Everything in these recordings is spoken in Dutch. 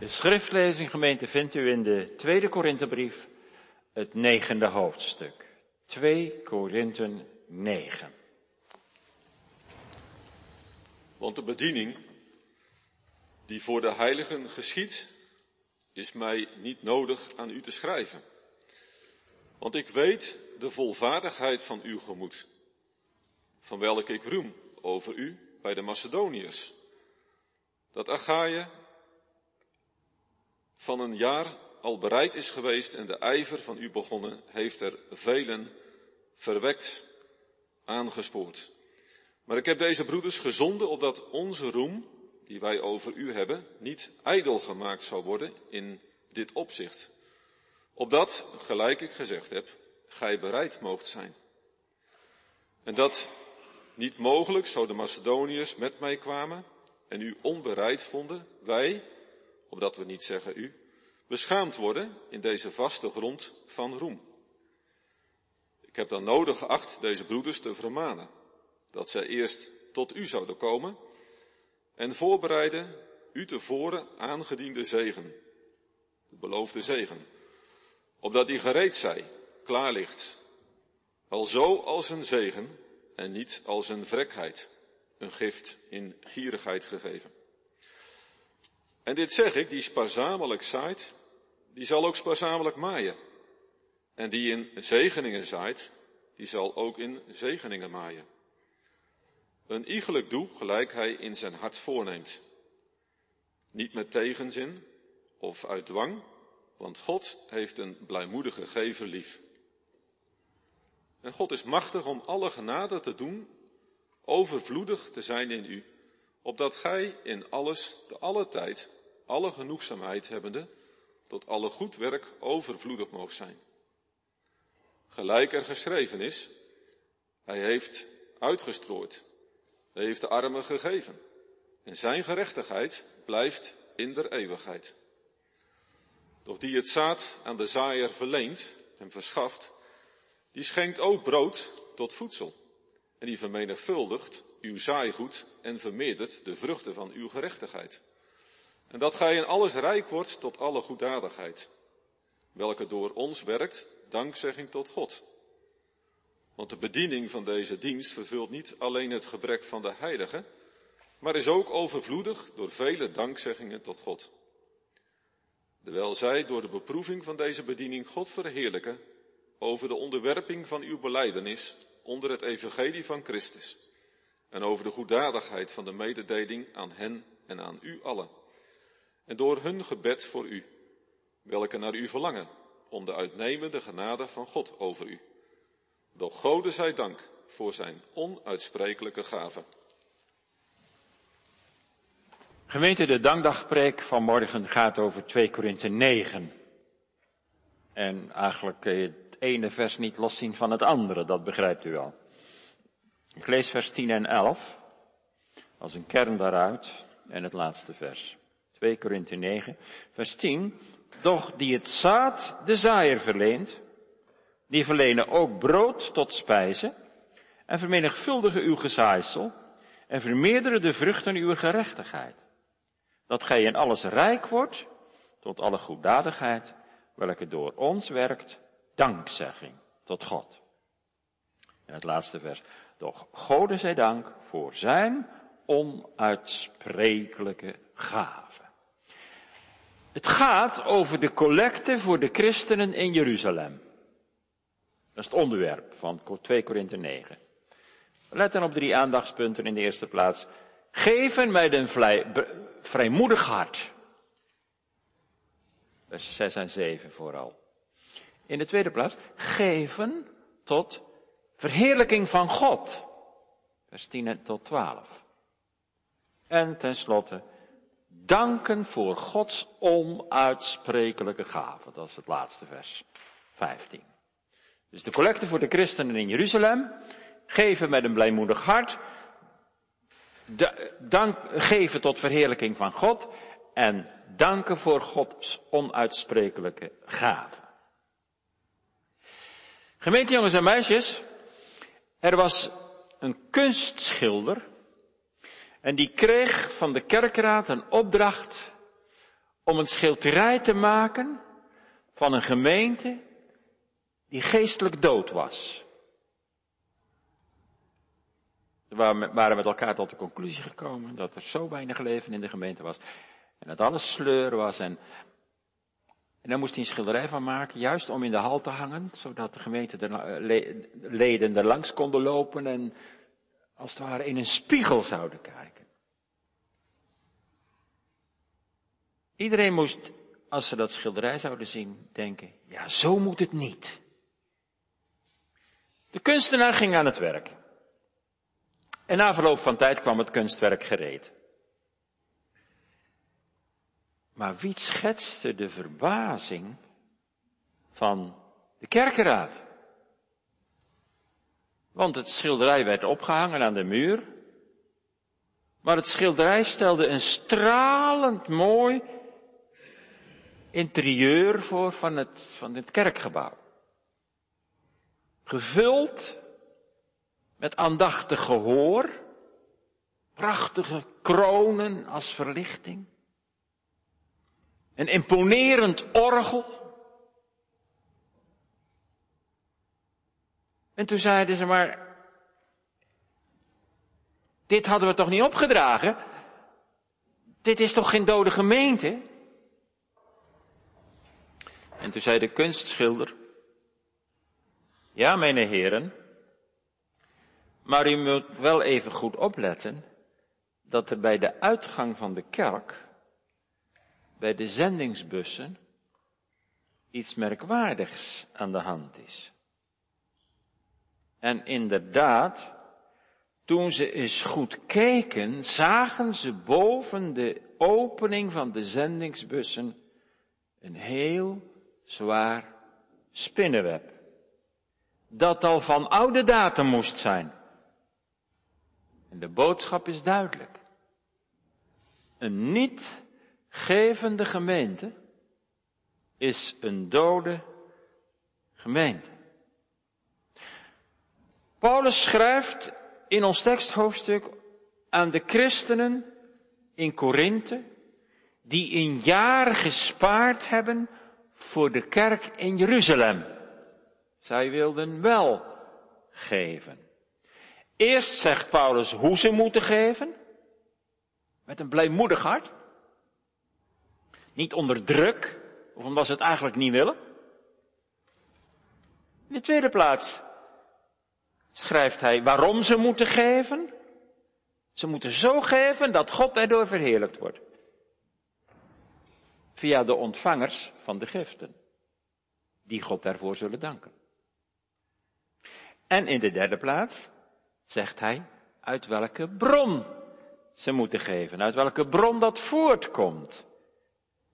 De schriftlezing, gemeente, vindt u in de tweede Korinthebrief, het negende hoofdstuk. 2 Korinthe 9. Want de bediening die voor de heiligen geschiet, is mij niet nodig aan u te schrijven. Want ik weet de volvaardigheid van uw gemoed, van welke ik roem over u bij de Macedoniërs. Dat Achaïe van een jaar al bereid is geweest en de ijver van u begonnen, heeft er velen verwekt, aangespoord. Maar ik heb deze broeders gezonden opdat onze roem, die wij over u hebben, niet ijdel gemaakt zou worden in dit opzicht. Opdat, gelijk ik gezegd heb, gij bereid moogt zijn. En dat niet mogelijk, zo de Macedoniërs met mij kwamen en u onbereid vonden, wij, opdat we niet zeggen u, beschaamd worden in deze vaste grond van roem. Ik heb dan nodig geacht deze broeders te vermanen, dat zij eerst tot u zouden komen en voorbereiden u tevoren aangediende zegen, de beloofde zegen, opdat die gereed zij, klaar ligt, al zo als een zegen en niet als een vrekheid, een gift in gierigheid gegeven. En dit zeg ik, die spaarzamelijk zaait, die zal ook spaarzamelijk maaien. En die in zegeningen zaait, die zal ook in zegeningen maaien. Een iegelijk doe gelijk hij in zijn hart voorneemt. Niet met tegenzin of uit dwang, want God heeft een blijmoedige gever lief. En God is machtig om alle genade te doen, overvloedig te zijn in u, opdat gij in alles, te alle tijd, alle genoegzaamheid hebbende, tot alle goed werk overvloedig moogt zijn. Gelijk er geschreven is, hij heeft uitgestrooid, hij heeft de armen gegeven, en zijn gerechtigheid blijft in der eeuwigheid. Doch die het zaad aan de zaaier verleent en verschaft, die schenkt ook brood tot voedsel. En die vermenigvuldigt uw zaaigoed en vermeerdert de vruchten van uw gerechtigheid. En dat gij in alles rijk wordt tot alle goeddadigheid, welke door ons werkt, dankzegging tot God. Want de bediening van deze dienst vervult niet alleen het gebrek van de heiligen, maar is ook overvloedig door vele dankzeggingen tot God. Terwijl zij door de beproeving van deze bediening God verheerlijken over de onderwerping van uw beleidenis onder het evangelie van Christus en over de goeddadigheid van de mededeling aan hen en aan u allen. En door hun gebed voor u, welke naar u verlangen, om de uitnemende genade van God over u. Doch Gode zij dank voor zijn onuitsprekelijke gave. Gemeente, de dankdagpreek van morgen gaat over 2 Korinthe 9. En eigenlijk kun je het ene vers niet loszien van het andere, dat begrijpt u wel. Ik lees vers 10 en 11, als een kern daaruit, en het laatste vers. 2 Korinthe 9, vers 10. Doch die het zaad de zaaier verleent, die verlenen ook brood tot spijze, en vermenigvuldigen uw gezaaisel, en vermeerderen de vruchten uw gerechtigheid. Dat gij in alles rijk wordt, tot alle goeddadigheid, welke door ons werkt, dankzegging tot God. En het laatste vers. Doch Gode zij dank voor zijn onuitsprekelijke gave. Het gaat over de collecte voor de christenen in Jeruzalem. Dat is het onderwerp van 2 Korinthe 9. Let dan op drie aandachtspunten in de eerste plaats. Geven met een vrijmoedig hart. Vers 6 en 7 vooral. In de tweede plaats, geven tot verheerlijking van God. Vers 10 tot 12. En tenslotte, danken voor Gods onuitsprekelijke gave. Dat is het laatste vers, 15. Dus de collecte voor de christenen in Jeruzalem, geven met een blijmoedig hart, dank, geven tot verheerlijking van God en danken voor Gods onuitsprekelijke gave. Gemeente jongens en meisjes, er was een kunstschilder en die kreeg van de kerkraad een opdracht om een schilderij te maken van een gemeente die geestelijk dood was. Ze waren met elkaar tot de conclusie gekomen dat er zo weinig leven in de gemeente was. En dat alles sleur was. En, en daar moest hij een schilderij van maken, juist om in de hal te hangen, zodat de gemeenteleden er langs konden lopen en als het ware in een spiegel zouden kijken. Iedereen moest, als ze dat schilderij zouden zien, denken, ja, zo moet het niet. De kunstenaar ging aan het werk. En na verloop van tijd kwam het kunstwerk gereed. Maar wie schetste de verbazing van de kerkenraad? Want het schilderij werd opgehangen aan de muur. Maar het schilderij stelde een stralend mooi interieur voor van het, van het kerkgebouw. Gevuld met aandachtig gehoor, prachtige kronen als verlichting, een imponerend orgel. En toen zeiden ze maar, dit hadden we toch niet opgedragen? Dit is toch geen dode gemeente? En toen zei de kunstschilder, ja, mijn heren, maar u moet wel even goed opletten dat er bij de uitgang van de kerk, bij de zendingsbussen, iets merkwaardigs aan de hand is. En inderdaad, toen ze eens goed keken, zagen ze boven de opening van de zendingsbussen een heel zwaar spinnenweb. Dat al van oude datum moest zijn. En de boodschap is duidelijk. Een niet gevende gemeente is een dode gemeente. Paulus schrijft in ons teksthoofdstuk aan de christenen in Korinthe, die een jaar gespaard hebben voor de kerk in Jeruzalem. Zij wilden wel geven. Eerst zegt Paulus hoe ze moeten geven. Met een blijmoedig hart. Niet onder druk, of omdat ze het eigenlijk niet willen. In de tweede plaats schrijft hij waarom ze moeten geven. Ze moeten zo geven dat God erdoor verheerlijkt wordt. Via de ontvangers van de giften. Die God daarvoor zullen danken. En in de derde plaats zegt hij, uit welke bron ze moeten geven, uit welke bron dat voortkomt.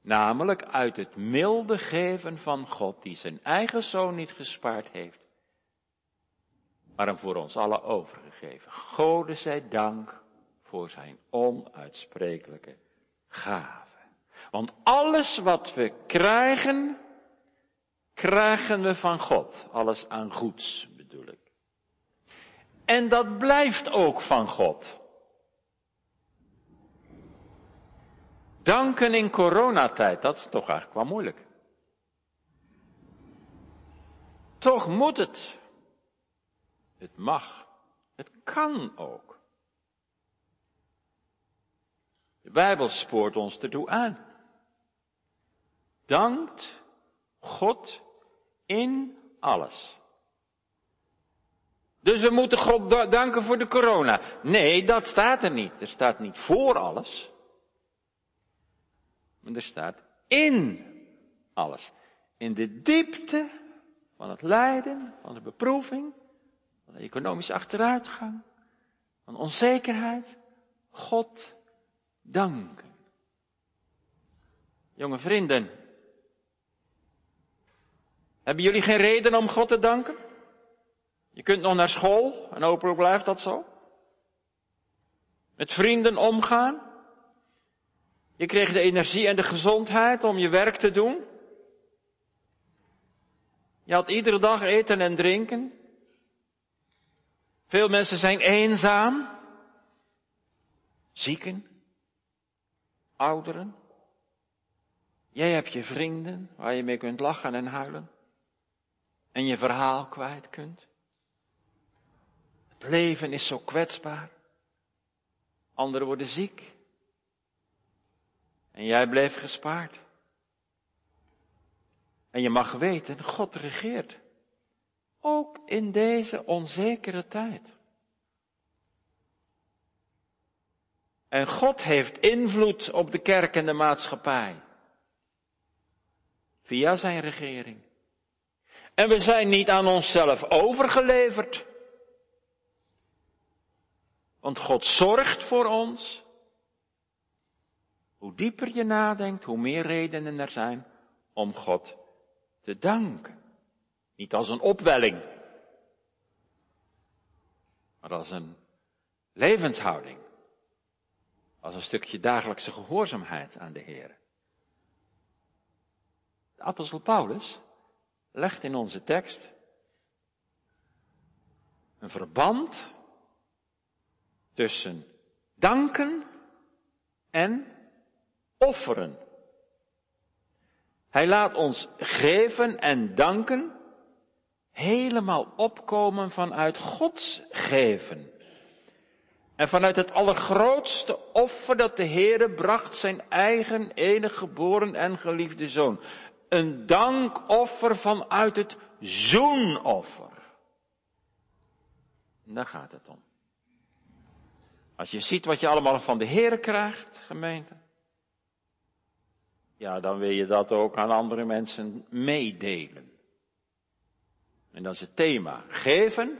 Namelijk uit het milde geven van God, die zijn eigen zoon niet gespaard heeft, maar hem voor ons allen overgegeven. Gode zij dank voor zijn onuitsprekelijke gave. Want alles wat we krijgen, krijgen we van God. Alles aan goeds bedoel ik. En dat blijft ook van God. Danken in coronatijd, dat is toch eigenlijk wel moeilijk. Toch moet het. Het mag. Het kan ook. De Bijbel spoort ons ertoe aan. Dankt God in alles. Dus we moeten God danken voor de corona. Nee, dat staat er niet. Er staat niet voor alles. Er staat in alles. In de diepte van het lijden, van de beproeving, van de economische achteruitgang, van onzekerheid. God danken. Jonge vrienden, hebben jullie geen reden om God te danken? Je kunt nog naar school en hopelijk blijft dat zo. Met vrienden omgaan. Je kreeg de energie en de gezondheid om je werk te doen. Je had iedere dag eten en drinken. Veel mensen zijn eenzaam. Zieken. Ouderen. Jij hebt je vrienden waar je mee kunt lachen en huilen. En je verhaal kwijt kunt. Het leven is zo kwetsbaar. Anderen worden ziek. En jij bleef gespaard. En je mag weten, God regeert. Ook in deze onzekere tijd. En God heeft invloed op de kerk en de maatschappij. Via zijn regering. En we zijn niet aan onszelf overgeleverd. Want God zorgt voor ons. Hoe dieper je nadenkt, hoe meer redenen er zijn om God te danken. Niet als een opwelling, maar als een levenshouding. Als een stukje dagelijkse gehoorzaamheid aan de Heer. De apostel Paulus legt in onze tekst een verband tussen danken en offeren. Hij laat ons geven en danken helemaal opkomen vanuit Gods geven. En vanuit het allergrootste offer dat de Heere bracht zijn eigen enige geboren en geliefde zoon. Een dankoffer vanuit het zoenoffer. daar gaat het om. Als je ziet wat je allemaal van de Heere krijgt, gemeente. Ja, dan wil je dat ook aan andere mensen meedelen. En dat is het thema. Geven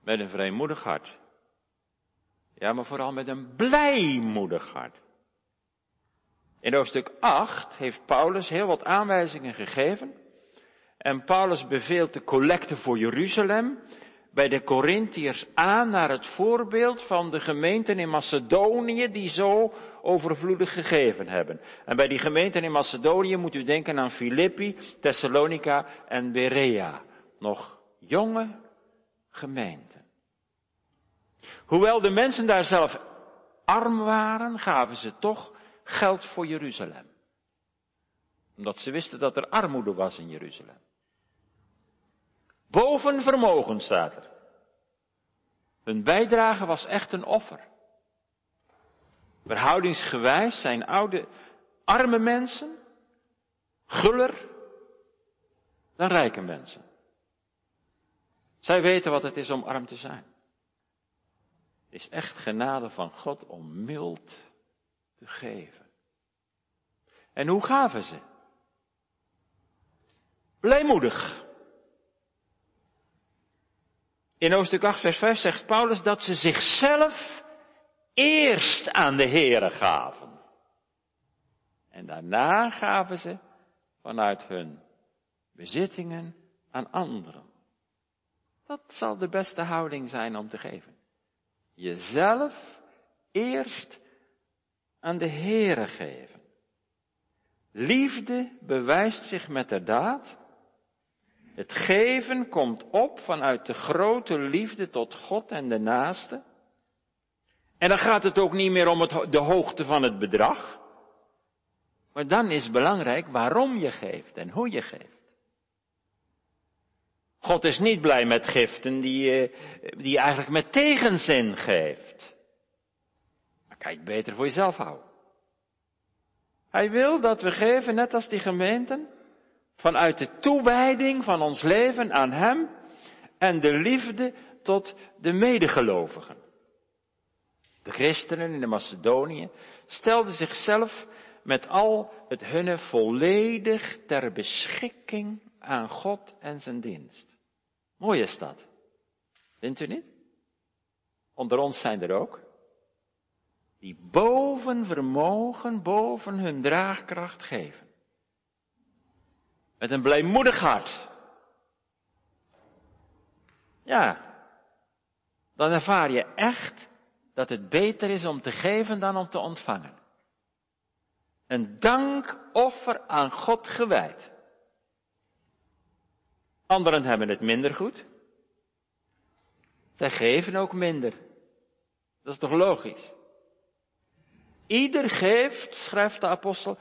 met een vrijmoedig hart. Ja, maar vooral met een blijmoedig hart. In hoofdstuk 8 heeft Paulus heel wat aanwijzingen gegeven. En Paulus beveelt de collecte voor Jeruzalem bij de Corinthiërs aan naar het voorbeeld van de gemeenten in Macedonië die zo overvloedig gegeven hebben. En bij die gemeenten in Macedonië moet u denken aan Filippi, Thessalonica en Berea. Nog jonge gemeenten. Hoewel de mensen daar zelf arm waren, gaven ze toch geld voor Jeruzalem. Omdat ze wisten dat er armoede was in Jeruzalem. Boven vermogen staat er. Hun bijdrage was echt een offer. Verhoudingsgewijs zijn oude, arme mensen guller dan rijke mensen. Zij weten wat het is om arm te zijn. Het is echt genade van God om mild te geven. En hoe gaven ze? Blijmoedig. In hoofdstuk 8, vers 5 zegt Paulus dat ze zichzelf eerst aan de Here gaven. En daarna gaven ze vanuit hun bezittingen aan anderen. Dat zal de beste houding zijn om te geven. Jezelf eerst aan de Here geven. Liefde bewijst zich met de daad. Het geven komt op vanuit de grote liefde tot God en de naaste. En dan gaat het ook niet meer om het, de hoogte van het bedrag. Maar dan is belangrijk waarom je geeft en hoe je geeft. God is niet blij met giften die, die je eigenlijk met tegenzin geeft. Maar het beter voor jezelf houden. Hij wil dat we geven, net als die gemeenten, vanuit de toewijding van ons leven aan Hem en de liefde tot de medegelovigen. De christenen in de Macedonië stelden zichzelf met al het hunne volledig ter beschikking aan God en zijn dienst. Mooi is dat. Vindt u niet? Onder ons zijn er ook. Die boven vermogen, boven hun draagkracht geven. Met een blijmoedig hart. Ja, dan ervaar je echt dat het beter is om te geven dan om te ontvangen. Een dankoffer aan God gewijd. Anderen hebben het minder goed. Zij geven ook minder. Dat is toch logisch? Ieder geeft, schrijft de apostel,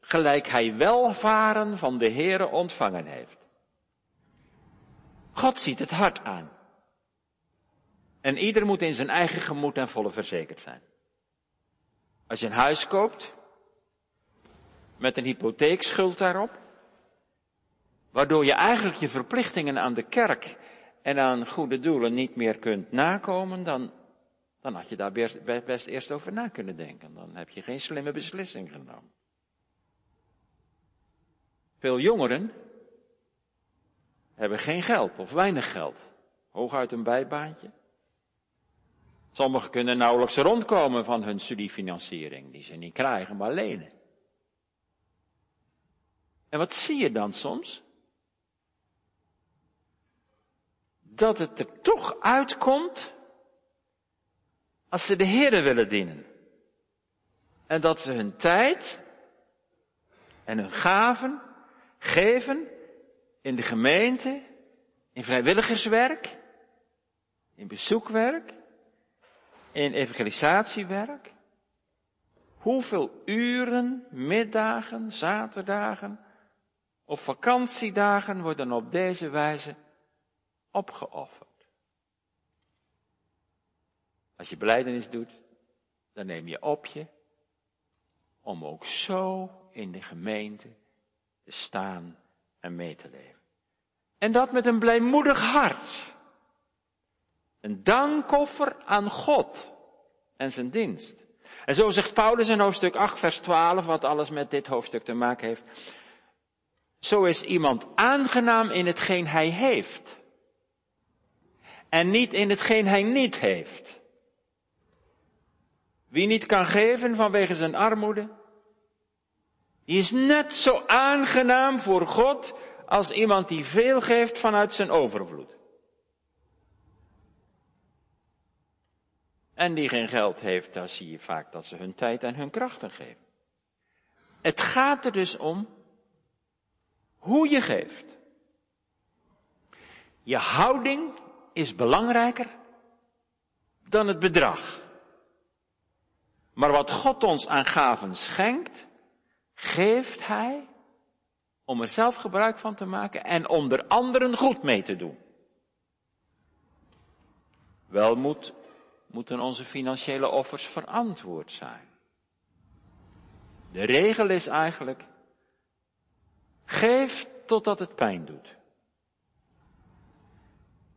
gelijk hij welvaren van de Heere ontvangen heeft. God ziet het hart aan. En ieder moet in zijn eigen gemoed en volle verzekerd zijn. Als je een huis koopt, met een hypotheekschuld daarop, waardoor je eigenlijk je verplichtingen aan de kerk en aan goede doelen niet meer kunt nakomen, dan, dan had je daar best, best eerst over na kunnen denken. Dan heb je geen slimme beslissing genomen. Veel jongeren hebben geen geld of weinig geld. Hooguit een bijbaantje. Sommigen kunnen nauwelijks rondkomen van hun studiefinanciering, die ze niet krijgen, maar lenen. En wat zie je dan soms? Dat het er toch uitkomt als ze de Heeren willen dienen. En dat ze hun tijd en hun gaven geven in de gemeente, in vrijwilligerswerk, in bezoekwerk, in evangelisatiewerk. Hoeveel uren, middagen, zaterdagen of vakantiedagen worden op deze wijze opgeofferd. Als je beleidenis doet, dan neem je op je om ook zo in de gemeente staan en mee te leven. En dat met een blijmoedig hart. Een dankoffer aan God en zijn dienst. En zo zegt Paulus in hoofdstuk 8, vers 12, wat alles met dit hoofdstuk te maken heeft. Zo is iemand aangenaam in hetgeen hij heeft. En niet in hetgeen hij niet heeft. Wie niet kan geven vanwege zijn armoede, die is net zo aangenaam voor God als iemand die veel geeft vanuit zijn overvloed. En die geen geld heeft, daar zie je vaak dat ze hun tijd en hun krachten geven. Het gaat er dus om hoe je geeft. Je houding is belangrijker dan het bedrag. Maar wat God ons aan gaven schenkt, geeft Hij om er zelf gebruik van te maken en om er anderen goed mee te doen. Wel moet, moeten onze financiële offers verantwoord zijn. De regel is eigenlijk, geef totdat het pijn doet.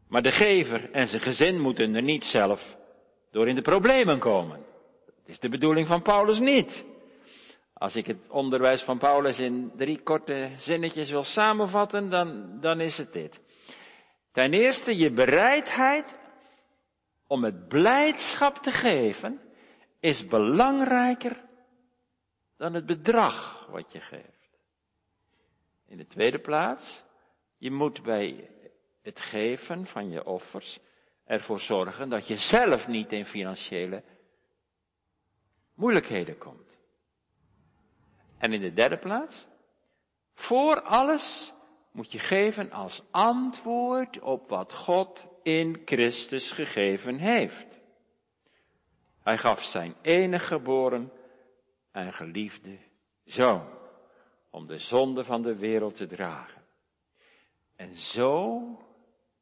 Maar de gever en zijn gezin moeten er niet zelf door in de problemen komen. Dat is de bedoeling van Paulus niet. Als ik het onderwijs van Paulus in drie korte zinnetjes wil samenvatten, dan, dan is het dit. Ten eerste je bereidheid om het blijdschap te geven is belangrijker dan het bedrag wat je geeft. In de tweede plaats, je moet bij het geven van je offers ervoor zorgen dat je zelf niet in financiële moeilijkheden komt. En in de derde plaats, voor alles moet je geven als antwoord op wat God in Christus gegeven heeft. Hij gaf zijn enige geboren en geliefde zoon om de zonde van de wereld te dragen. En zo,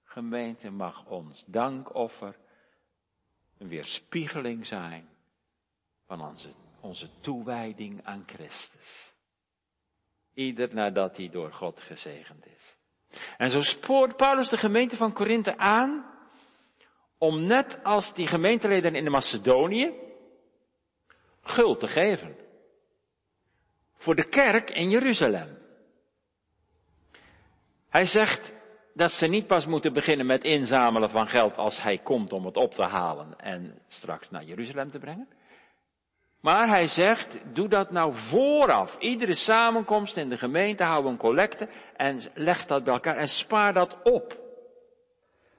gemeente, mag ons dankoffer een weerspiegeling zijn van onze onze toewijding aan Christus. Ieder nadat hij door God gezegend is. En zo spoort Paulus de gemeente van Korinthe aan om net als die gemeenteleden in de Macedonië guld te geven. Voor de kerk in Jeruzalem. Hij zegt dat ze niet pas moeten beginnen met inzamelen van geld als hij komt om het op te halen en straks naar Jeruzalem te brengen. Maar hij zegt, doe dat nou vooraf. Iedere samenkomst in de gemeente, hou een collecte en leg dat bij elkaar en spaar dat op.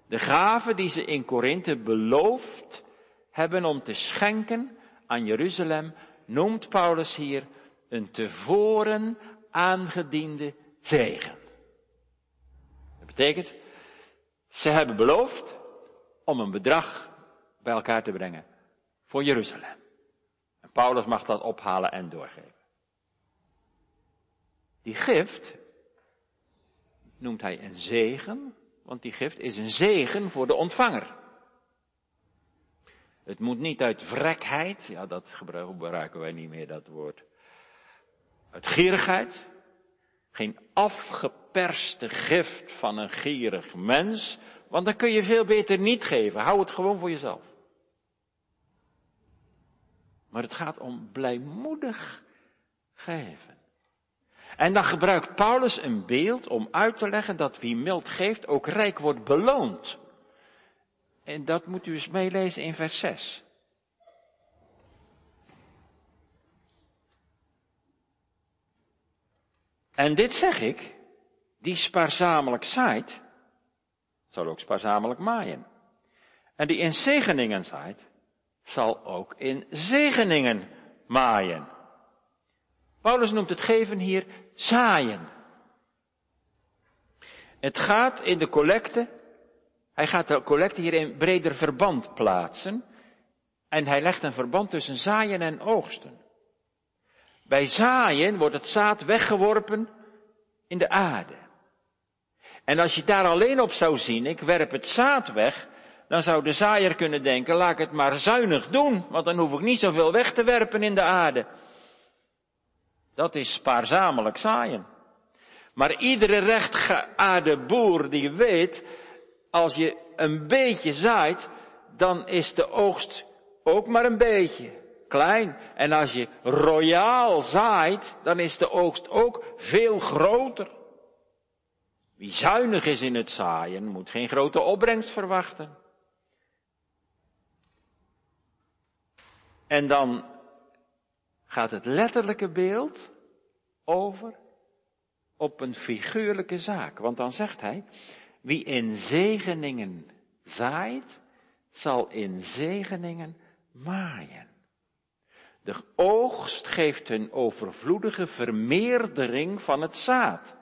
De gaven die ze in Korinthe beloofd hebben om te schenken aan Jeruzalem, noemt Paulus hier een tevoren aangediende zegen. Dat betekent, ze hebben beloofd om een bedrag bij elkaar te brengen voor Jeruzalem. Paulus mag dat ophalen en doorgeven. Die gift noemt hij een zegen, want die gift is een zegen voor de ontvanger. Het moet niet uit vrekheid, ja dat gebruiken wij niet meer dat woord. Uit gierigheid, geen afgeperste gift van een gierig mens, want dan kun je veel beter niet geven. Hou het gewoon voor jezelf. Maar het gaat om blijmoedig geven. En dan gebruikt Paulus een beeld om uit te leggen dat wie mild geeft ook rijk wordt beloond. En dat moet u eens meelezen in vers 6. En dit zeg ik, die spaarzamelijk zaait, zal ook spaarzamelijk maaien. En die in zegeningen zaait, zal ook in zegeningen maaien. Paulus noemt het geven hier zaaien. Het gaat in de collecte, hij gaat de collecte hier in breder verband plaatsen. En hij legt een verband tussen zaaien en oogsten. Bij zaaien wordt het zaad weggeworpen in de aarde. En als je daar alleen op zou zien, ik werp het zaad weg, dan zou de zaaier kunnen denken, laat ik het maar zuinig doen, want dan hoef ik niet zoveel weg te werpen in de aarde. Dat is spaarzamelijk zaaien. Maar iedere rechtgeaarde boer die weet, als je een beetje zaait, dan is de oogst ook maar een beetje klein. En als je royaal zaait, dan is de oogst ook veel groter. Wie zuinig is in het zaaien, moet geen grote opbrengst verwachten. En dan gaat het letterlijke beeld over op een figuurlijke zaak. Want dan zegt hij, wie in zegeningen zaait, zal in zegeningen maaien. De oogst geeft een overvloedige vermeerdering van het zaad.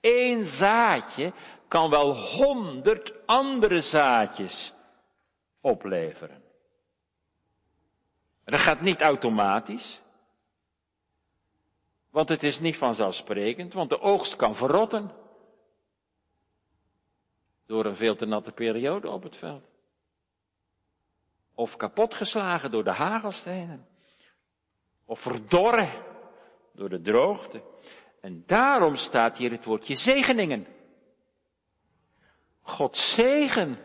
Eén zaadje kan wel honderd andere zaadjes opleveren. Dat gaat niet automatisch. Want het is niet vanzelfsprekend, want de oogst kan verrotten. Door een veel te natte periode op het veld. Of kapotgeslagen door de hagelstenen. Of verdorren door de droogte. En daarom staat hier het woordje zegeningen. God zegen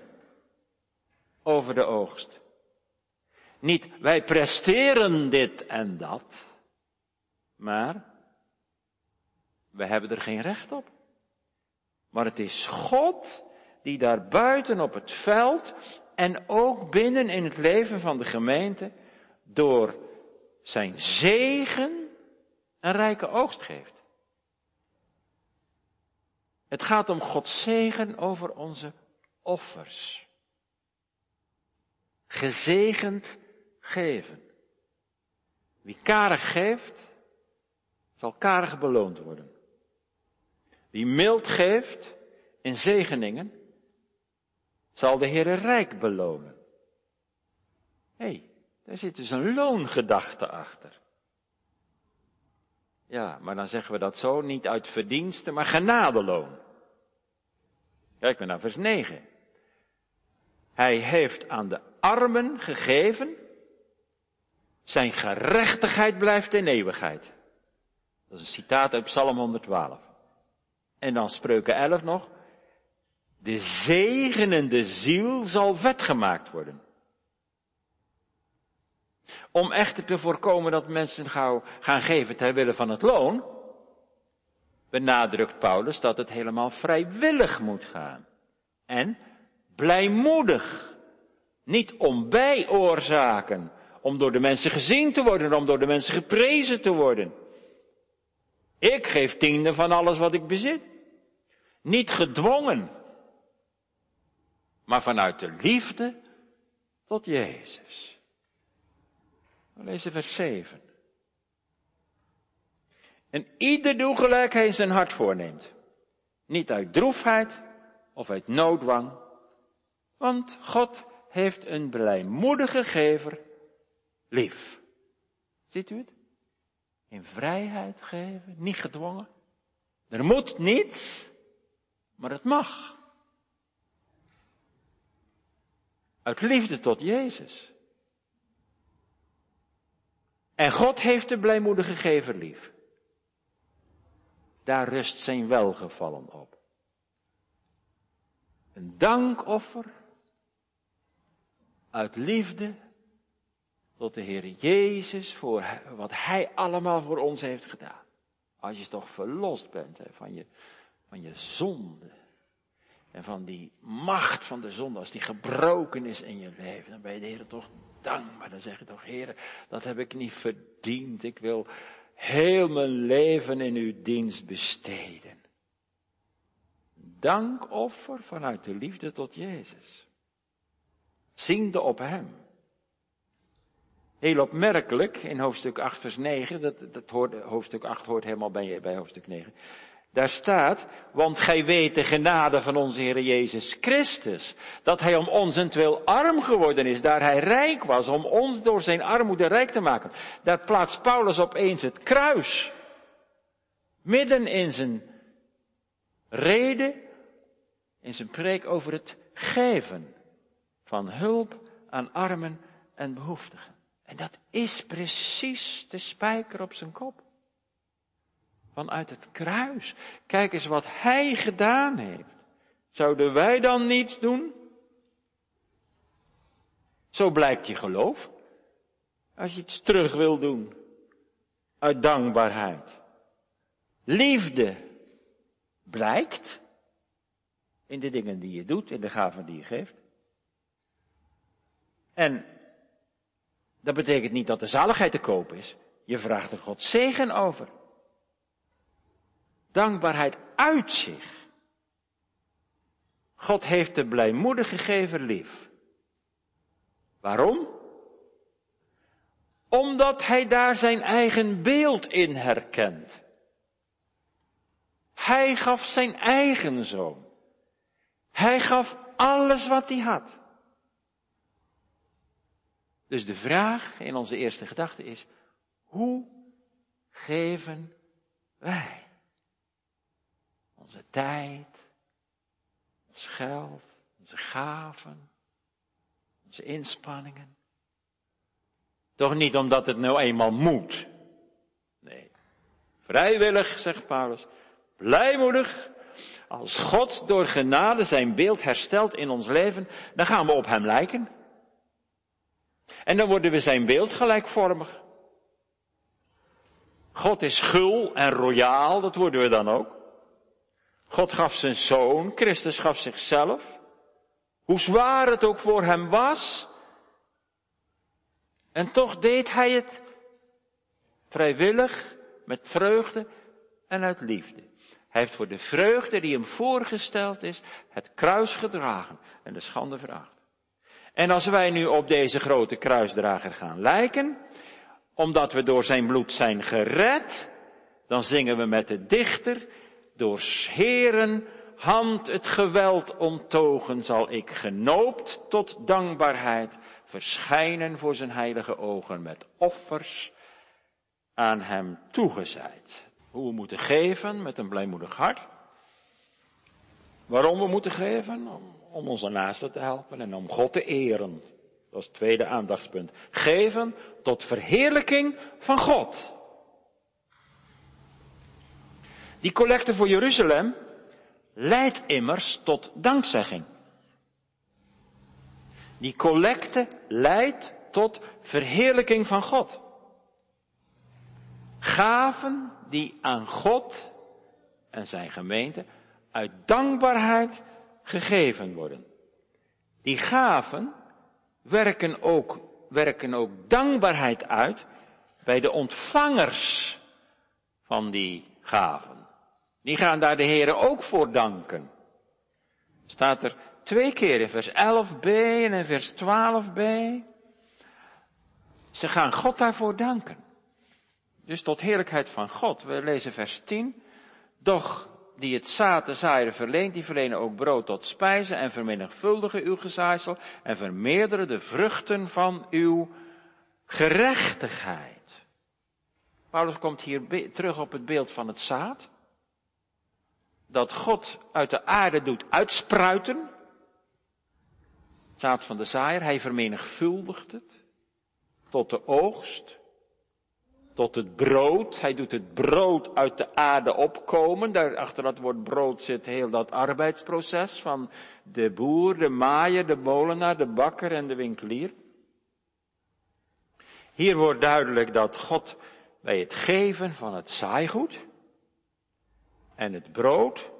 over de oogst. Niet wij presteren dit en dat, maar we hebben er geen recht op. Maar het is God die daar buiten op het veld en ook binnen in het leven van de gemeente door zijn zegen een rijke oogst geeft. Het gaat om Gods zegen over onze offers. Gezegend geven. Wie karig geeft, zal karig beloond worden. Wie mild geeft in zegeningen, zal de Heere rijk belonen. Hé, hey, daar zit dus een loongedachte achter. Ja, maar dan zeggen we dat zo, niet uit verdiensten, maar genadeloon. Kijk maar naar vers 9. Hij heeft aan de armen gegeven, zijn gerechtigheid blijft in eeuwigheid. Dat is een citaat uit Psalm 112. En dan spreuken 11 nog. De zegenende ziel zal vet gemaakt worden. Om echter te voorkomen dat mensen gauw gaan geven ter wille van het loon, benadrukt Paulus dat het helemaal vrijwillig moet gaan. En blijmoedig. Niet om bijoorzaken, om door de mensen gezien te worden, om door de mensen geprezen te worden. Ik geef tiende van alles wat ik bezit. Niet gedwongen, maar vanuit de liefde tot Jezus. We lezen vers 7. En ieder doe gelijk hij zijn hart voorneemt. Niet uit droefheid of uit noodwang. Want God heeft een blijmoedige gever lief. Ziet u het? In vrijheid geven, niet gedwongen. Er moet niets, maar het mag. Uit liefde tot Jezus. En God heeft de blijmoedige gever lief. Daar rust zijn welgevallen op. Een dankoffer uit liefde tot de Heer Jezus voor wat Hij allemaal voor ons heeft gedaan. Als je toch verlost bent hè, van, je, van je zonde. En van die macht van de zonde, als die gebroken is in je leven, dan ben je de Heer toch dankbaar. Dan zeg je toch, Heer, dat heb ik niet verdiend. Ik wil heel mijn leven in uw dienst besteden. Dankoffer vanuit de liefde tot Jezus. Ziende op Hem. Heel opmerkelijk in hoofdstuk 8 vers 9, dat, dat hoort, hoofdstuk 8 hoort helemaal bij, bij hoofdstuk 9. Daar staat, want gij weet de genade van onze Heer Jezus Christus, dat Hij om ons entwil arm geworden is, daar Hij rijk was, om ons door zijn armoede rijk te maken. Daar plaatst Paulus opeens het kruis, midden in zijn reden, in zijn preek over het geven van hulp aan armen en behoeftigen. En dat is precies de spijker op zijn kop. Vanuit het kruis. Kijk eens wat hij gedaan heeft. Zouden wij dan niets doen? Zo blijkt je geloof. Als je iets terug wil doen. Uit dankbaarheid. Liefde blijkt in de dingen die je doet, in de gaven die je geeft. En dat betekent niet dat de zaligheid te koop is. Je vraagt er God zegen over. Dankbaarheid uit zich. God heeft de blijmoedige gever lief. Waarom? Omdat hij daar zijn eigen beeld in herkent. Hij gaf zijn eigen zoon. Hij gaf alles wat hij had. Dus de vraag in onze eerste gedachte is, hoe geven wij onze tijd, ons geld, onze gaven, onze inspanningen? Toch niet omdat het nou eenmaal moet. Nee. Vrijwillig, zegt Paulus, blijmoedig. Als God door genade zijn beeld herstelt in ons leven, dan gaan we op hem lijken. En dan worden we zijn beeld gelijkvormig. God is gul en royaal, dat worden we dan ook. God gaf zijn zoon, Christus gaf zichzelf. Hoe zwaar het ook voor hem was. En toch deed hij het vrijwillig, met vreugde en uit liefde. Hij heeft voor de vreugde die hem voorgesteld is, het kruis gedragen en de schande vraagt. En als wij nu op deze grote kruisdrager gaan lijken, omdat we door zijn bloed zijn gered, dan zingen we met de dichter, door Heren hand het geweld onttogen zal ik genoopt tot dankbaarheid verschijnen voor zijn heilige ogen met offers aan hem toegezeid. Hoe we moeten geven met een blijmoedig hart. Waarom we moeten geven? Om onze naasten te helpen en om God te eren. Dat is het tweede aandachtspunt. Geven tot verheerlijking van God. Die collecte voor Jeruzalem leidt immers tot dankzegging. Die collecte leidt tot verheerlijking van God. Gaven die aan God en zijn gemeente uit dankbaarheid gegeven worden. Die gaven werken ook, werken ook dankbaarheid uit bij de ontvangers van die gaven. Die gaan daar de Heren ook voor danken. Staat er twee keer in vers 11b en in vers 12b. Ze gaan God daarvoor danken. Dus tot heerlijkheid van God. We lezen vers 10. Doch die het zaad de zaaier verleent, die verlenen ook brood tot spijzen en vermenigvuldigen uw gezaaisel en vermeerderen de vruchten van uw gerechtigheid. Paulus komt hier terug op het beeld van het zaad. Dat God uit de aarde doet uitspruiten. Het zaad van de zaaier, hij vermenigvuldigt het. Tot de oogst. Tot het brood. Hij doet het brood uit de aarde opkomen. Daar achter dat woord brood zit heel dat arbeidsproces van de boer, de maaier, de molenaar, de bakker en de winkelier. Hier wordt duidelijk dat God bij het geven van het zaaigoed en het brood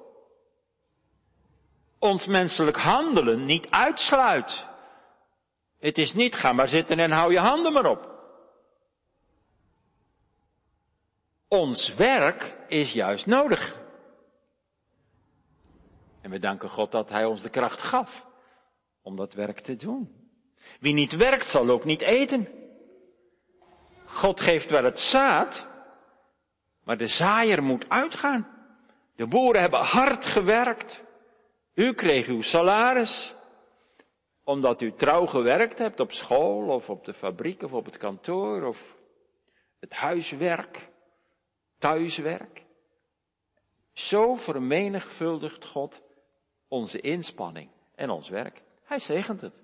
ons menselijk handelen niet uitsluit. Het is niet ga maar zitten en hou je handen maar op. Ons werk is juist nodig. En we danken God dat Hij ons de kracht gaf om dat werk te doen. Wie niet werkt zal ook niet eten. God geeft wel het zaad, maar de zaaier moet uitgaan. De boeren hebben hard gewerkt. U kreeg uw salaris, omdat u trouw gewerkt hebt op school of op de fabriek of op het kantoor of het huiswerk, thuiswerk. Zo vermenigvuldigt God onze inspanning en ons werk. Hij zegent het.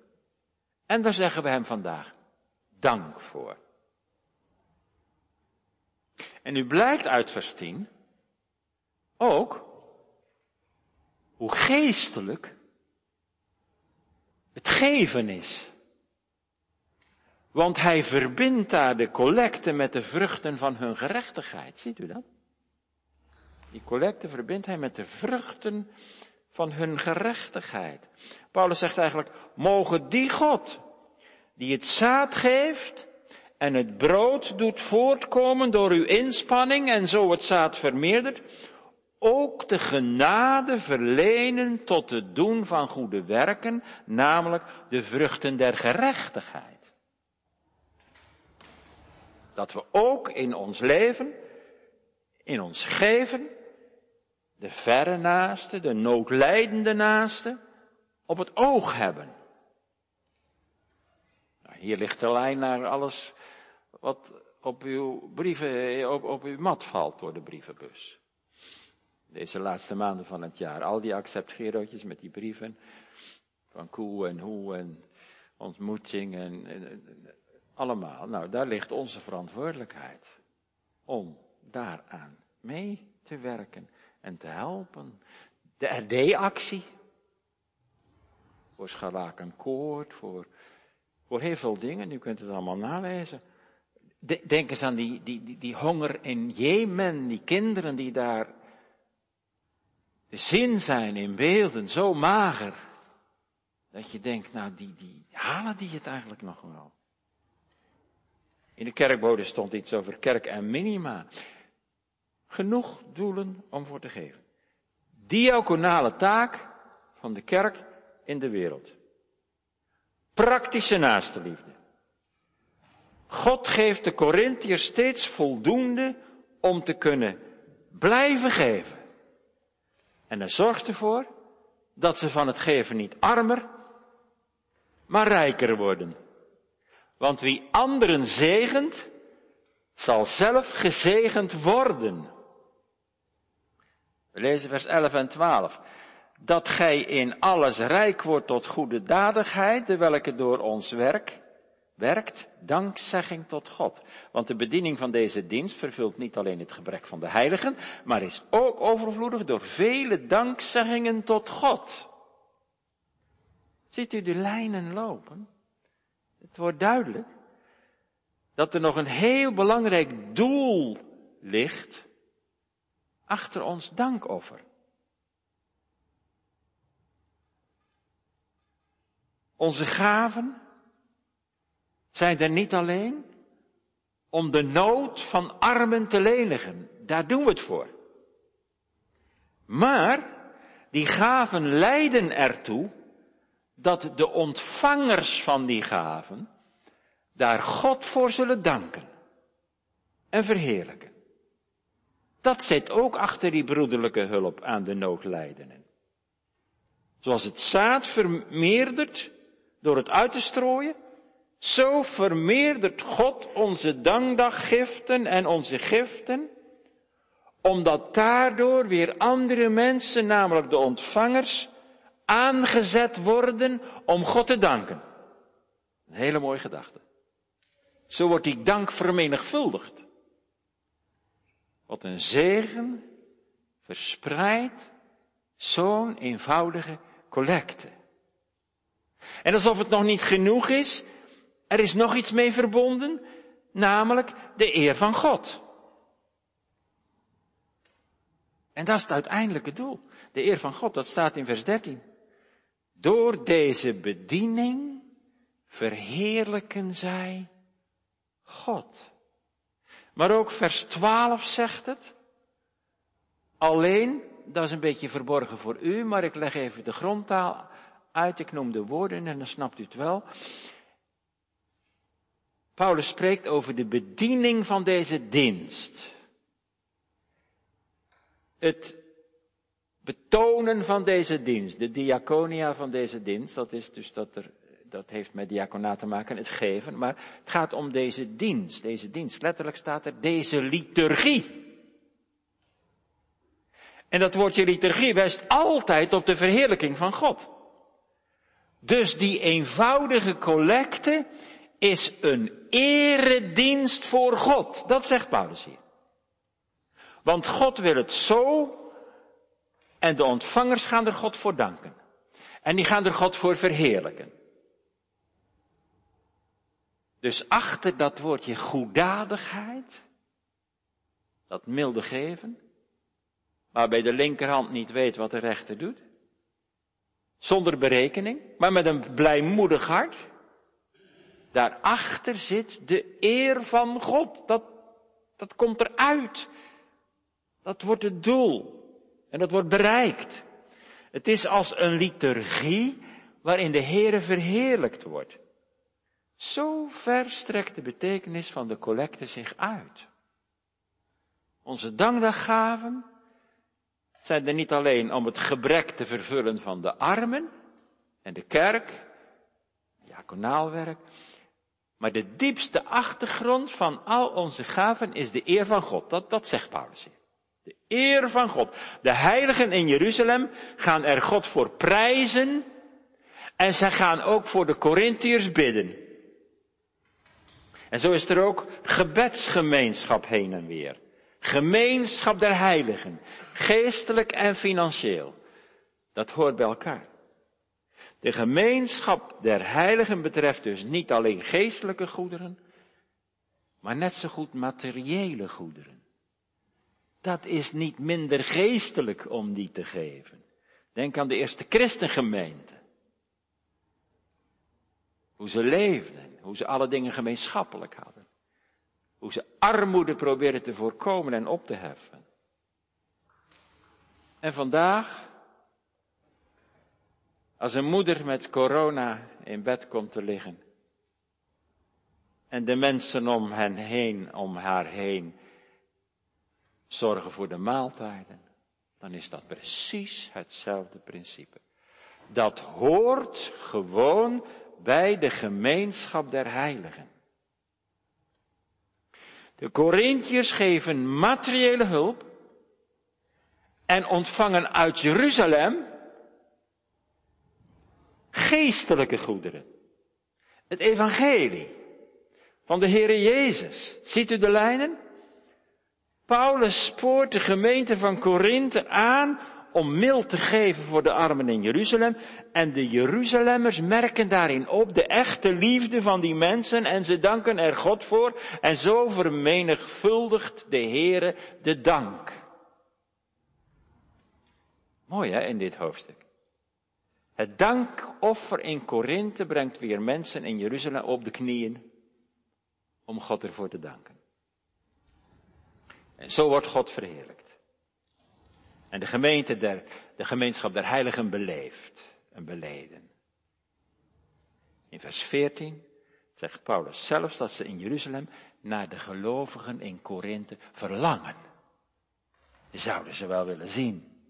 En daar zeggen we hem vandaag dank voor. En nu blijkt uit vers 10 ook hoe geestelijk het geven is. Want hij verbindt daar de collecte met de vruchten van hun gerechtigheid. Ziet u dat? Die collecte verbindt hij met de vruchten van hun gerechtigheid. Paulus zegt eigenlijk, mogen die God, die het zaad geeft en het brood doet voortkomen door uw inspanning en zo het zaad vermeerdert, ook de genade verlenen tot het doen van goede werken, namelijk de vruchten der gerechtigheid. Dat we ook in ons leven, in ons geven, de verre naaste, de noodlijdende naaste, op het oog hebben. Nou, hier ligt de lijn naar alles wat op uw brieven, op, op uw mat valt door de brievenbus. Deze laatste maanden van het jaar. Al die acceptgerootjes met die brieven. Van koe en hoe en ontmoeting en, en, allemaal. Nou, daar ligt onze verantwoordelijkheid. Om daaraan mee te werken en te helpen. De RD-actie. Voor Scharlakenkoord, voor, voor heel veel dingen. U kunt het allemaal nalezen. Denk eens aan die, die, die, die honger in Jemen, die kinderen die daar de zin zijn in beelden zo mager, dat je denkt, nou die, die halen die het eigenlijk nog wel. In de kerkbode stond iets over kerk en minima. Genoeg doelen om voor te geven. Diaconale taak van de kerk in de wereld. Praktische naaste liefde. God geeft de Corinthiërs steeds voldoende om te kunnen blijven geven. En hij zorgt ervoor dat ze van het geven niet armer, maar rijker worden. Want wie anderen zegent, zal zelf gezegend worden. We lezen vers 11 en 12. Dat gij in alles rijk wordt tot goede dadigheid, de welke door ons werk werkt dankzegging tot God. Want de bediening van deze dienst vervult niet alleen het gebrek van de heiligen, maar is ook overvloedig door vele dankzeggingen tot God. Ziet u de lijnen lopen? Het wordt duidelijk dat er nog een heel belangrijk doel ligt achter ons dankoffer. Onze gaven, zijn er niet alleen om de nood van armen te lenigen. Daar doen we het voor. Maar die gaven leiden ertoe dat de ontvangers van die gaven daar God voor zullen danken en verheerlijken. Dat zit ook achter die broederlijke hulp aan de noodlijdenden. Zoals het zaad vermeerdert door het uit te strooien, Zo vermeerdert God onze dankdaggiften en onze giften, omdat daardoor weer andere mensen, namelijk de ontvangers, aangezet worden om God te danken. Een hele mooie gedachte. Zo wordt die dank vermenigvuldigd. Wat een zegen verspreidt zo'n eenvoudige collecte. En alsof het nog niet genoeg is, er is nog iets mee verbonden, namelijk de eer van God. En dat is het uiteindelijke doel. De eer van God, dat staat in vers 13. Door deze bediening verheerlijken zij God. Maar ook vers 12 zegt het. Alleen, dat is een beetje verborgen voor u, maar ik leg even de grondtaal uit. Ik noem de woorden en dan snapt u het wel. Paulus spreekt over de bediening van deze dienst. Het betonen van deze dienst, de diaconia van deze dienst, dat is dus dat er, dat heeft met diaconaat te maken, het geven, maar het gaat om deze dienst, deze dienst. Letterlijk staat er deze liturgie. En dat woordje liturgie wijst altijd op de verheerlijking van God. Dus die eenvoudige collecte is een eredienst voor God. Dat zegt Paulus hier. Want God wil het zo en de ontvangers gaan er God voor danken. En die gaan er God voor verheerlijken. Dus achter dat woordje goeddadigheid, dat milde geven, waarbij de linkerhand niet weet wat de rechter doet, zonder berekening, maar met een blijmoedig hart, daarachter zit de eer van God. Dat, dat komt eruit. Dat wordt het doel. En dat wordt bereikt. Het is als een liturgie waarin de Heere verheerlijkt wordt. Zo ver strekt de betekenis van de collecte zich uit. Onze dankdaggaven zijn er niet alleen om het gebrek te vervullen van de armen en de kerk, diaconaalwerk, maar de diepste achtergrond van al onze gaven is de eer van God. Dat, dat zegt Paulus hier. De eer van God. De heiligen in Jeruzalem gaan er God voor prijzen en zij gaan ook voor de Corinthiërs bidden. En zo is er ook gebedsgemeenschap heen en weer. Gemeenschap der heiligen. Geestelijk en financieel. Dat hoort bij elkaar. De gemeenschap der heiligen betreft dus niet alleen geestelijke goederen, maar net zo goed materiële goederen. Dat is niet minder geestelijk om die te geven. Denk aan de eerste christengemeente. Hoe ze leefden, hoe ze alle dingen gemeenschappelijk hadden. Hoe ze armoede probeerden te voorkomen en op te heffen. En vandaag, als een moeder met corona in bed komt te liggen. En de mensen om hen heen, om haar heen, zorgen voor de maaltijden. Dan is dat precies hetzelfde principe. Dat hoort gewoon bij de gemeenschap der heiligen. De Corinthiërs geven materiële hulp en ontvangen uit Jeruzalem geestelijke goederen. Het evangelie van de Heere Jezus. Ziet u de lijnen? Paulus spoort de gemeente van Korinthe aan om mild te geven voor de armen in Jeruzalem. En de Jeruzalemmers merken daarin op de echte liefde van die mensen en ze danken er God voor. En zo vermenigvuldigt de Heere de dank. Mooi hè, in dit hoofdstuk. Het dankoffer in Korinthe brengt weer mensen in Jeruzalem op de knieën om God ervoor te danken. En zo wordt God verheerlijkt. En de gemeente der, de gemeenschap der heiligen beleeft en beleden. In vers 14 zegt Paulus zelfs dat ze in Jeruzalem naar de gelovigen in Korinthe verlangen. Die zouden ze wel willen zien.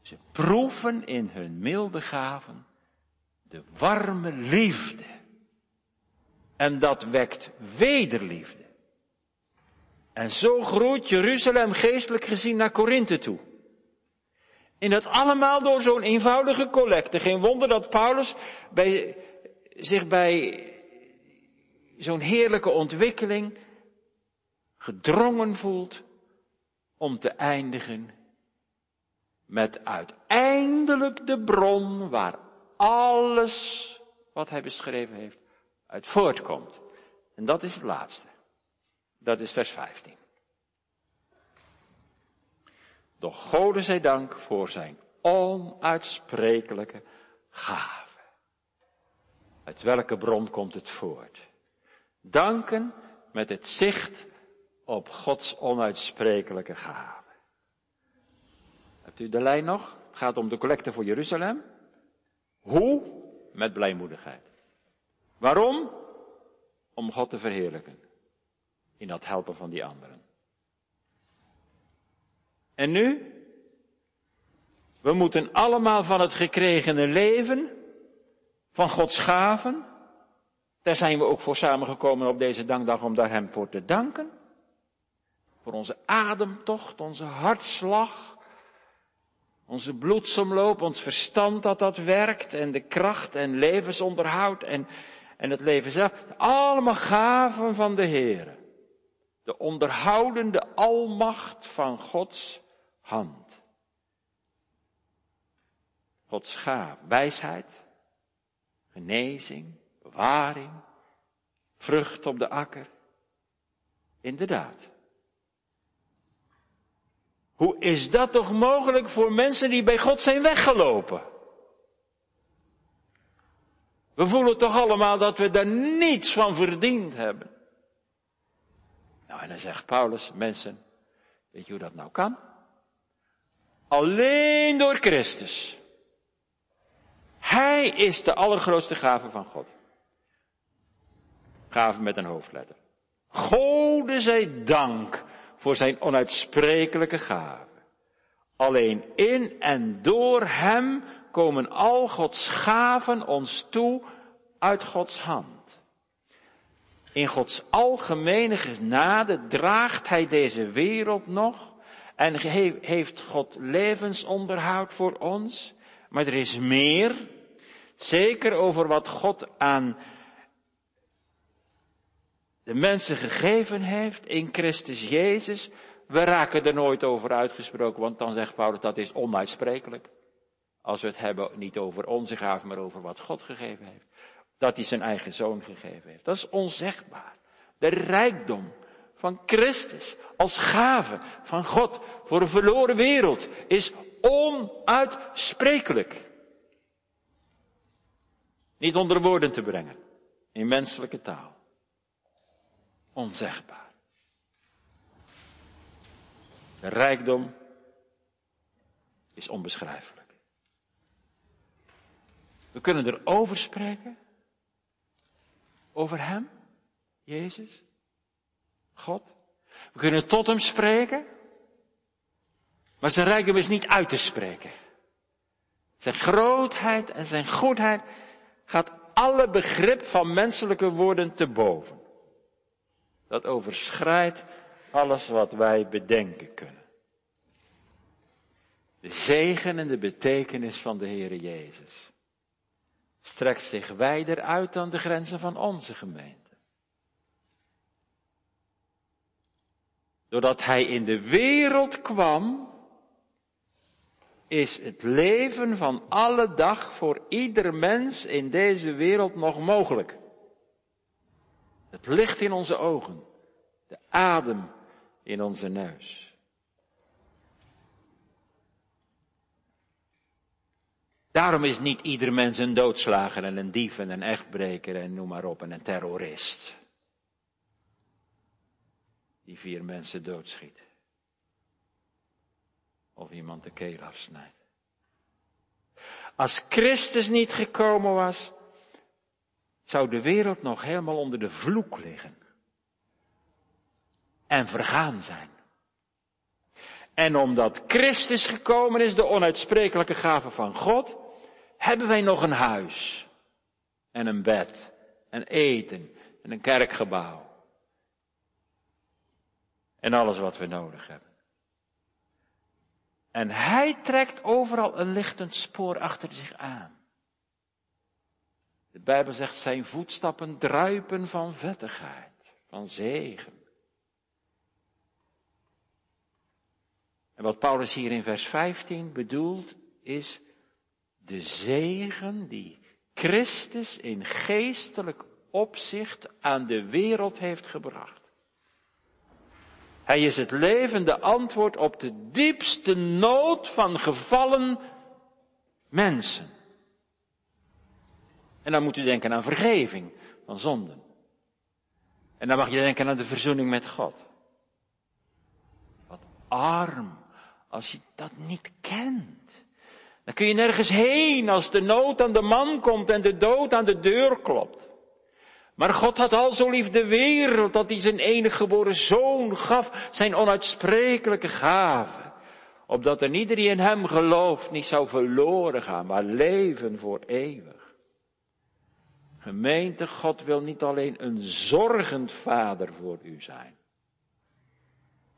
Ze proeven in hun milde gaven de warme liefde En dat wekt wederliefde. En zo groeit Jeruzalem geestelijk gezien naar Korinthe toe. En dat allemaal door zo'n eenvoudige collecte. Geen wonder dat Paulus bij, zich bij zo'n heerlijke ontwikkeling gedrongen voelt om te eindigen met uiteindelijk de bron waar alles wat hij beschreven heeft uit voortkomt. En dat is het laatste. Dat is vers 15. Doch Gode zij dank voor zijn onuitsprekelijke gave. Uit welke bron komt het voort? Danken met het zicht op Gods onuitsprekelijke gave. Hebt u de lijn nog? Het gaat om de collecte voor Jeruzalem. Hoe? Met blijmoedigheid. Waarom? Om God te verheerlijken. In dat helpen van die anderen. En nu? We moeten allemaal van het gekregene leven, van Gods gaven, daar zijn we ook voor samengekomen op deze dankdag om daar Hem voor te danken. Voor onze ademtocht, onze hartslag, onze bloedsomloop, ons verstand dat dat werkt en de kracht en levensonderhoud en, en het leven zelf. Allemaal gaven van de Heer. De onderhoudende almacht van Gods hand. Gods gaaf, wijsheid, genezing, bewaring, vrucht op de akker. Inderdaad. Hoe is dat toch mogelijk voor mensen die bij God zijn weggelopen? We voelen toch allemaal dat we daar niets van verdiend hebben. Nou, en dan zegt Paulus, mensen, weet je hoe dat nou kan? Alleen door Christus. Hij is de allergrootste gave van God. Gave met een hoofdletter. Gode zij dank voor zijn onuitsprekelijke gave. Alleen in en door hem komen al Gods gaven ons toe uit Gods hand. In Gods algemene genade draagt hij deze wereld nog en heeft God levensonderhoud voor ons. Maar er is meer, zeker over wat God aan de mensen gegeven heeft in Christus Jezus. We raken er nooit over uitgesproken, want dan zegt Paulus dat is onuitsprekelijk. Als we het hebben niet over onze gaven, maar over wat God gegeven heeft. Dat hij zijn eigen zoon gegeven heeft. Dat is onzegbaar. De rijkdom van Christus als gave van God voor een verloren wereld is onuitsprekelijk. Niet onder woorden te brengen in menselijke taal. Onzegbaar. De rijkdom is onbeschrijfelijk. We kunnen erover spreken. Over Hem, Jezus, God. We kunnen tot Hem spreken. Maar zijn rijkdom is niet uit te spreken. Zijn grootheid en zijn goedheid gaat alle begrip van menselijke woorden te boven. Dat overschrijdt alles wat wij bedenken kunnen. De zegen en de betekenis van de Heere Jezus strekt zich wijder uit dan de grenzen van onze gemeente. Doordat Hij in de wereld kwam, is het leven van alle dag voor ieder mens in deze wereld nog mogelijk. Het licht in onze ogen, de adem in onze neus. Daarom is niet ieder mens een doodslager en een dief en een echtbreker en noem maar op en een terrorist. Die vier mensen doodschiet. Of iemand de keel afsnijdt. Als Christus niet gekomen was, zou de wereld nog helemaal onder de vloek liggen. En vergaan zijn. En omdat Christus gekomen is, de onuitsprekelijke gave van God, hebben wij nog een huis. En een bed. En eten. en een kerkgebouw. En alles wat we nodig hebben. En hij trekt overal een lichtend spoor achter zich aan. De Bijbel zegt zijn voetstappen druipen van vettigheid, van zegen. En wat Paulus hier in vers 15 bedoelt is de zegen die Christus in geestelijk opzicht aan de wereld heeft gebracht. Hij is het levende antwoord op de diepste nood van gevallen mensen. En dan moet u denken aan vergeving van zonden. En dan mag je denken aan de verzoening met God. Wat arm als je dat niet kent. Dan kun je nergens heen als de nood aan de man komt en de dood aan de deur klopt. Maar God had al zo lief de wereld dat hij zijn enige geboren zoon gaf, zijn onuitsprekelijke gave. Opdat er ieder die in hem gelooft niet zou verloren gaan, maar leven voor eeuwig. Gemeente, God wil niet alleen een zorgend vader voor u zijn.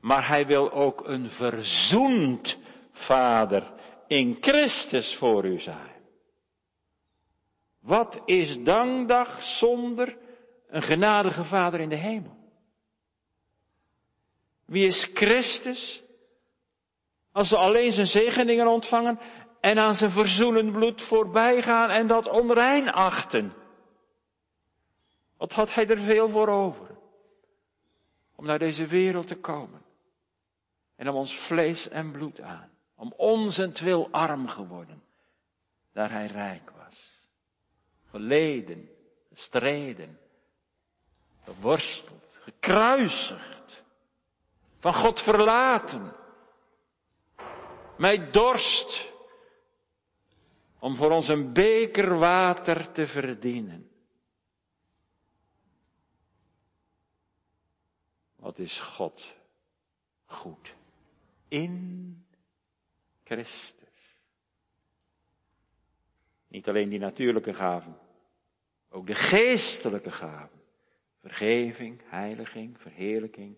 Maar hij wil ook een verzoend vader in Christus voor u zijn. Wat is dankdag zonder een genadige Vader in de hemel? Wie is Christus? Als we alleen zijn zegeningen ontvangen en aan zijn verzoenend bloed voorbij gaan en dat onrein achten. Wat had hij er veel voor over? Om naar deze wereld te komen. En om ons vlees en bloed aan. Om onzentwil arm geworden. Daar hij rijk was. Geleden, gestreden, geworsteld, gekruisigd, van God verlaten, mij dorst om voor ons een beker water te verdienen. Wat is God goed in Christus. Niet alleen die natuurlijke gaven, ook de geestelijke gaven. Vergeving, heiliging, verheerlijking.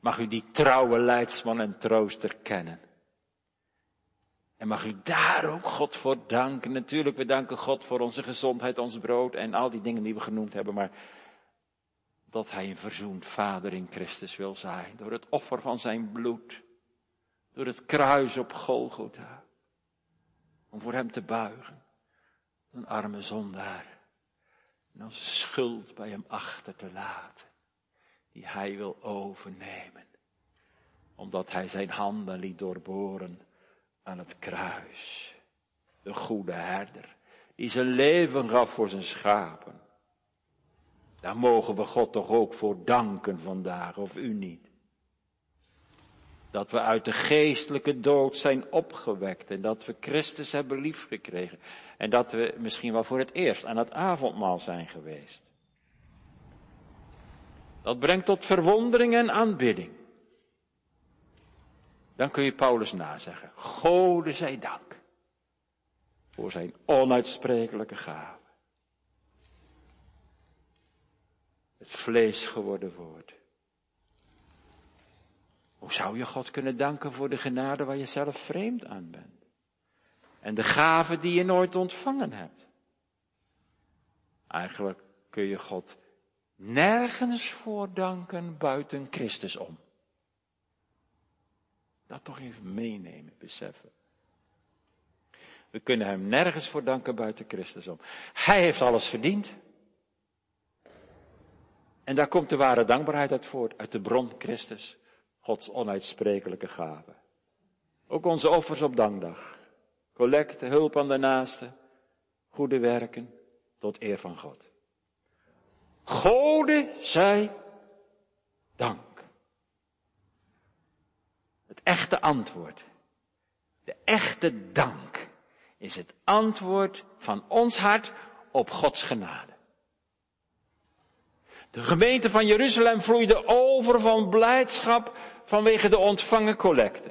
Mag u die trouwe leidsman en trooster kennen. En mag u daar ook God voor danken. Natuurlijk, we danken God voor onze gezondheid, ons brood en al die dingen die we genoemd hebben. Maar dat Hij een verzoend Vader in Christus wil zijn. Door het offer van zijn bloed. Door het kruis op Golgotha. Om voor Hem te buigen. Een arme zondaar. En onze schuld bij hem achter te laten. Die hij wil overnemen. Omdat hij zijn handen liet doorboren aan het kruis. De goede herder. Die zijn leven gaf voor zijn schapen. Daar mogen we God toch ook voor danken vandaag, of u niet. Dat we uit de geestelijke dood zijn opgewekt en dat we Christus hebben liefgekregen. En dat we misschien wel voor het eerst aan het avondmaal zijn geweest. Dat brengt tot verwondering en aanbidding. Dan kun je Paulus nazeggen. Gode zij dank. Voor zijn onuitsprekelijke gave. Het vlees geworden woord. Hoe zou je God kunnen danken voor de genade waar je zelf vreemd aan bent? En de gave die je nooit ontvangen hebt. Eigenlijk kun je God nergens voor danken buiten Christus om. Dat toch even meenemen, beseffen. We kunnen hem nergens voor danken buiten Christus om. Hij heeft alles verdiend. En daar komt de ware dankbaarheid uit voort, uit de bron Christus, Gods onuitsprekelijke gave. Ook onze offers op dankdag. Collecte, hulp aan de naaste, goede werken tot eer van God. Gode zij dank. Het echte antwoord, de echte dank, is het antwoord van ons hart op Gods genade. De gemeente van Jeruzalem vloeide over van blijdschap vanwege de ontvangen collecte.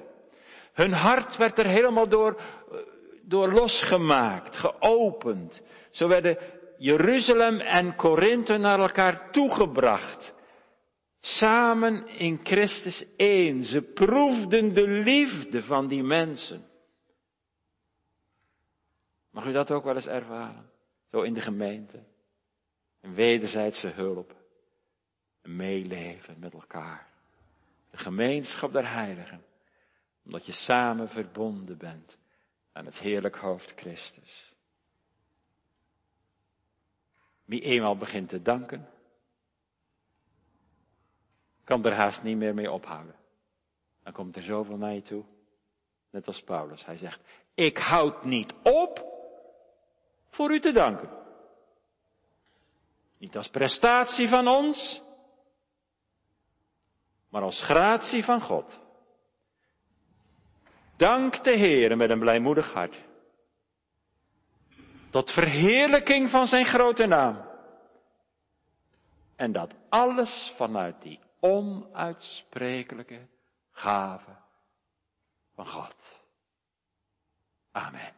Hun hart werd er helemaal door door losgemaakt, geopend. Zo werden Jeruzalem en Korinthe naar elkaar toegebracht. Samen in Christus één. Ze proefden de liefde van die mensen. Mag u dat ook wel eens ervaren? Zo in de gemeente. Een wederzijdse hulp. Een meeleven met elkaar. De gemeenschap der heiligen. Omdat je samen verbonden bent aan het heerlijk hoofd Christus. Wie eenmaal begint te danken, kan er haast niet meer mee ophouden. Dan komt er zoveel naar je toe. Net als Paulus. Hij zegt, ik houd niet op voor u te danken. Niet als prestatie van ons, maar als gratie van God. Dank de Heere met een blijmoedig hart. Tot verheerlijking van zijn grote naam. En dat alles vanuit die onuitsprekelijke gave van God. Amen.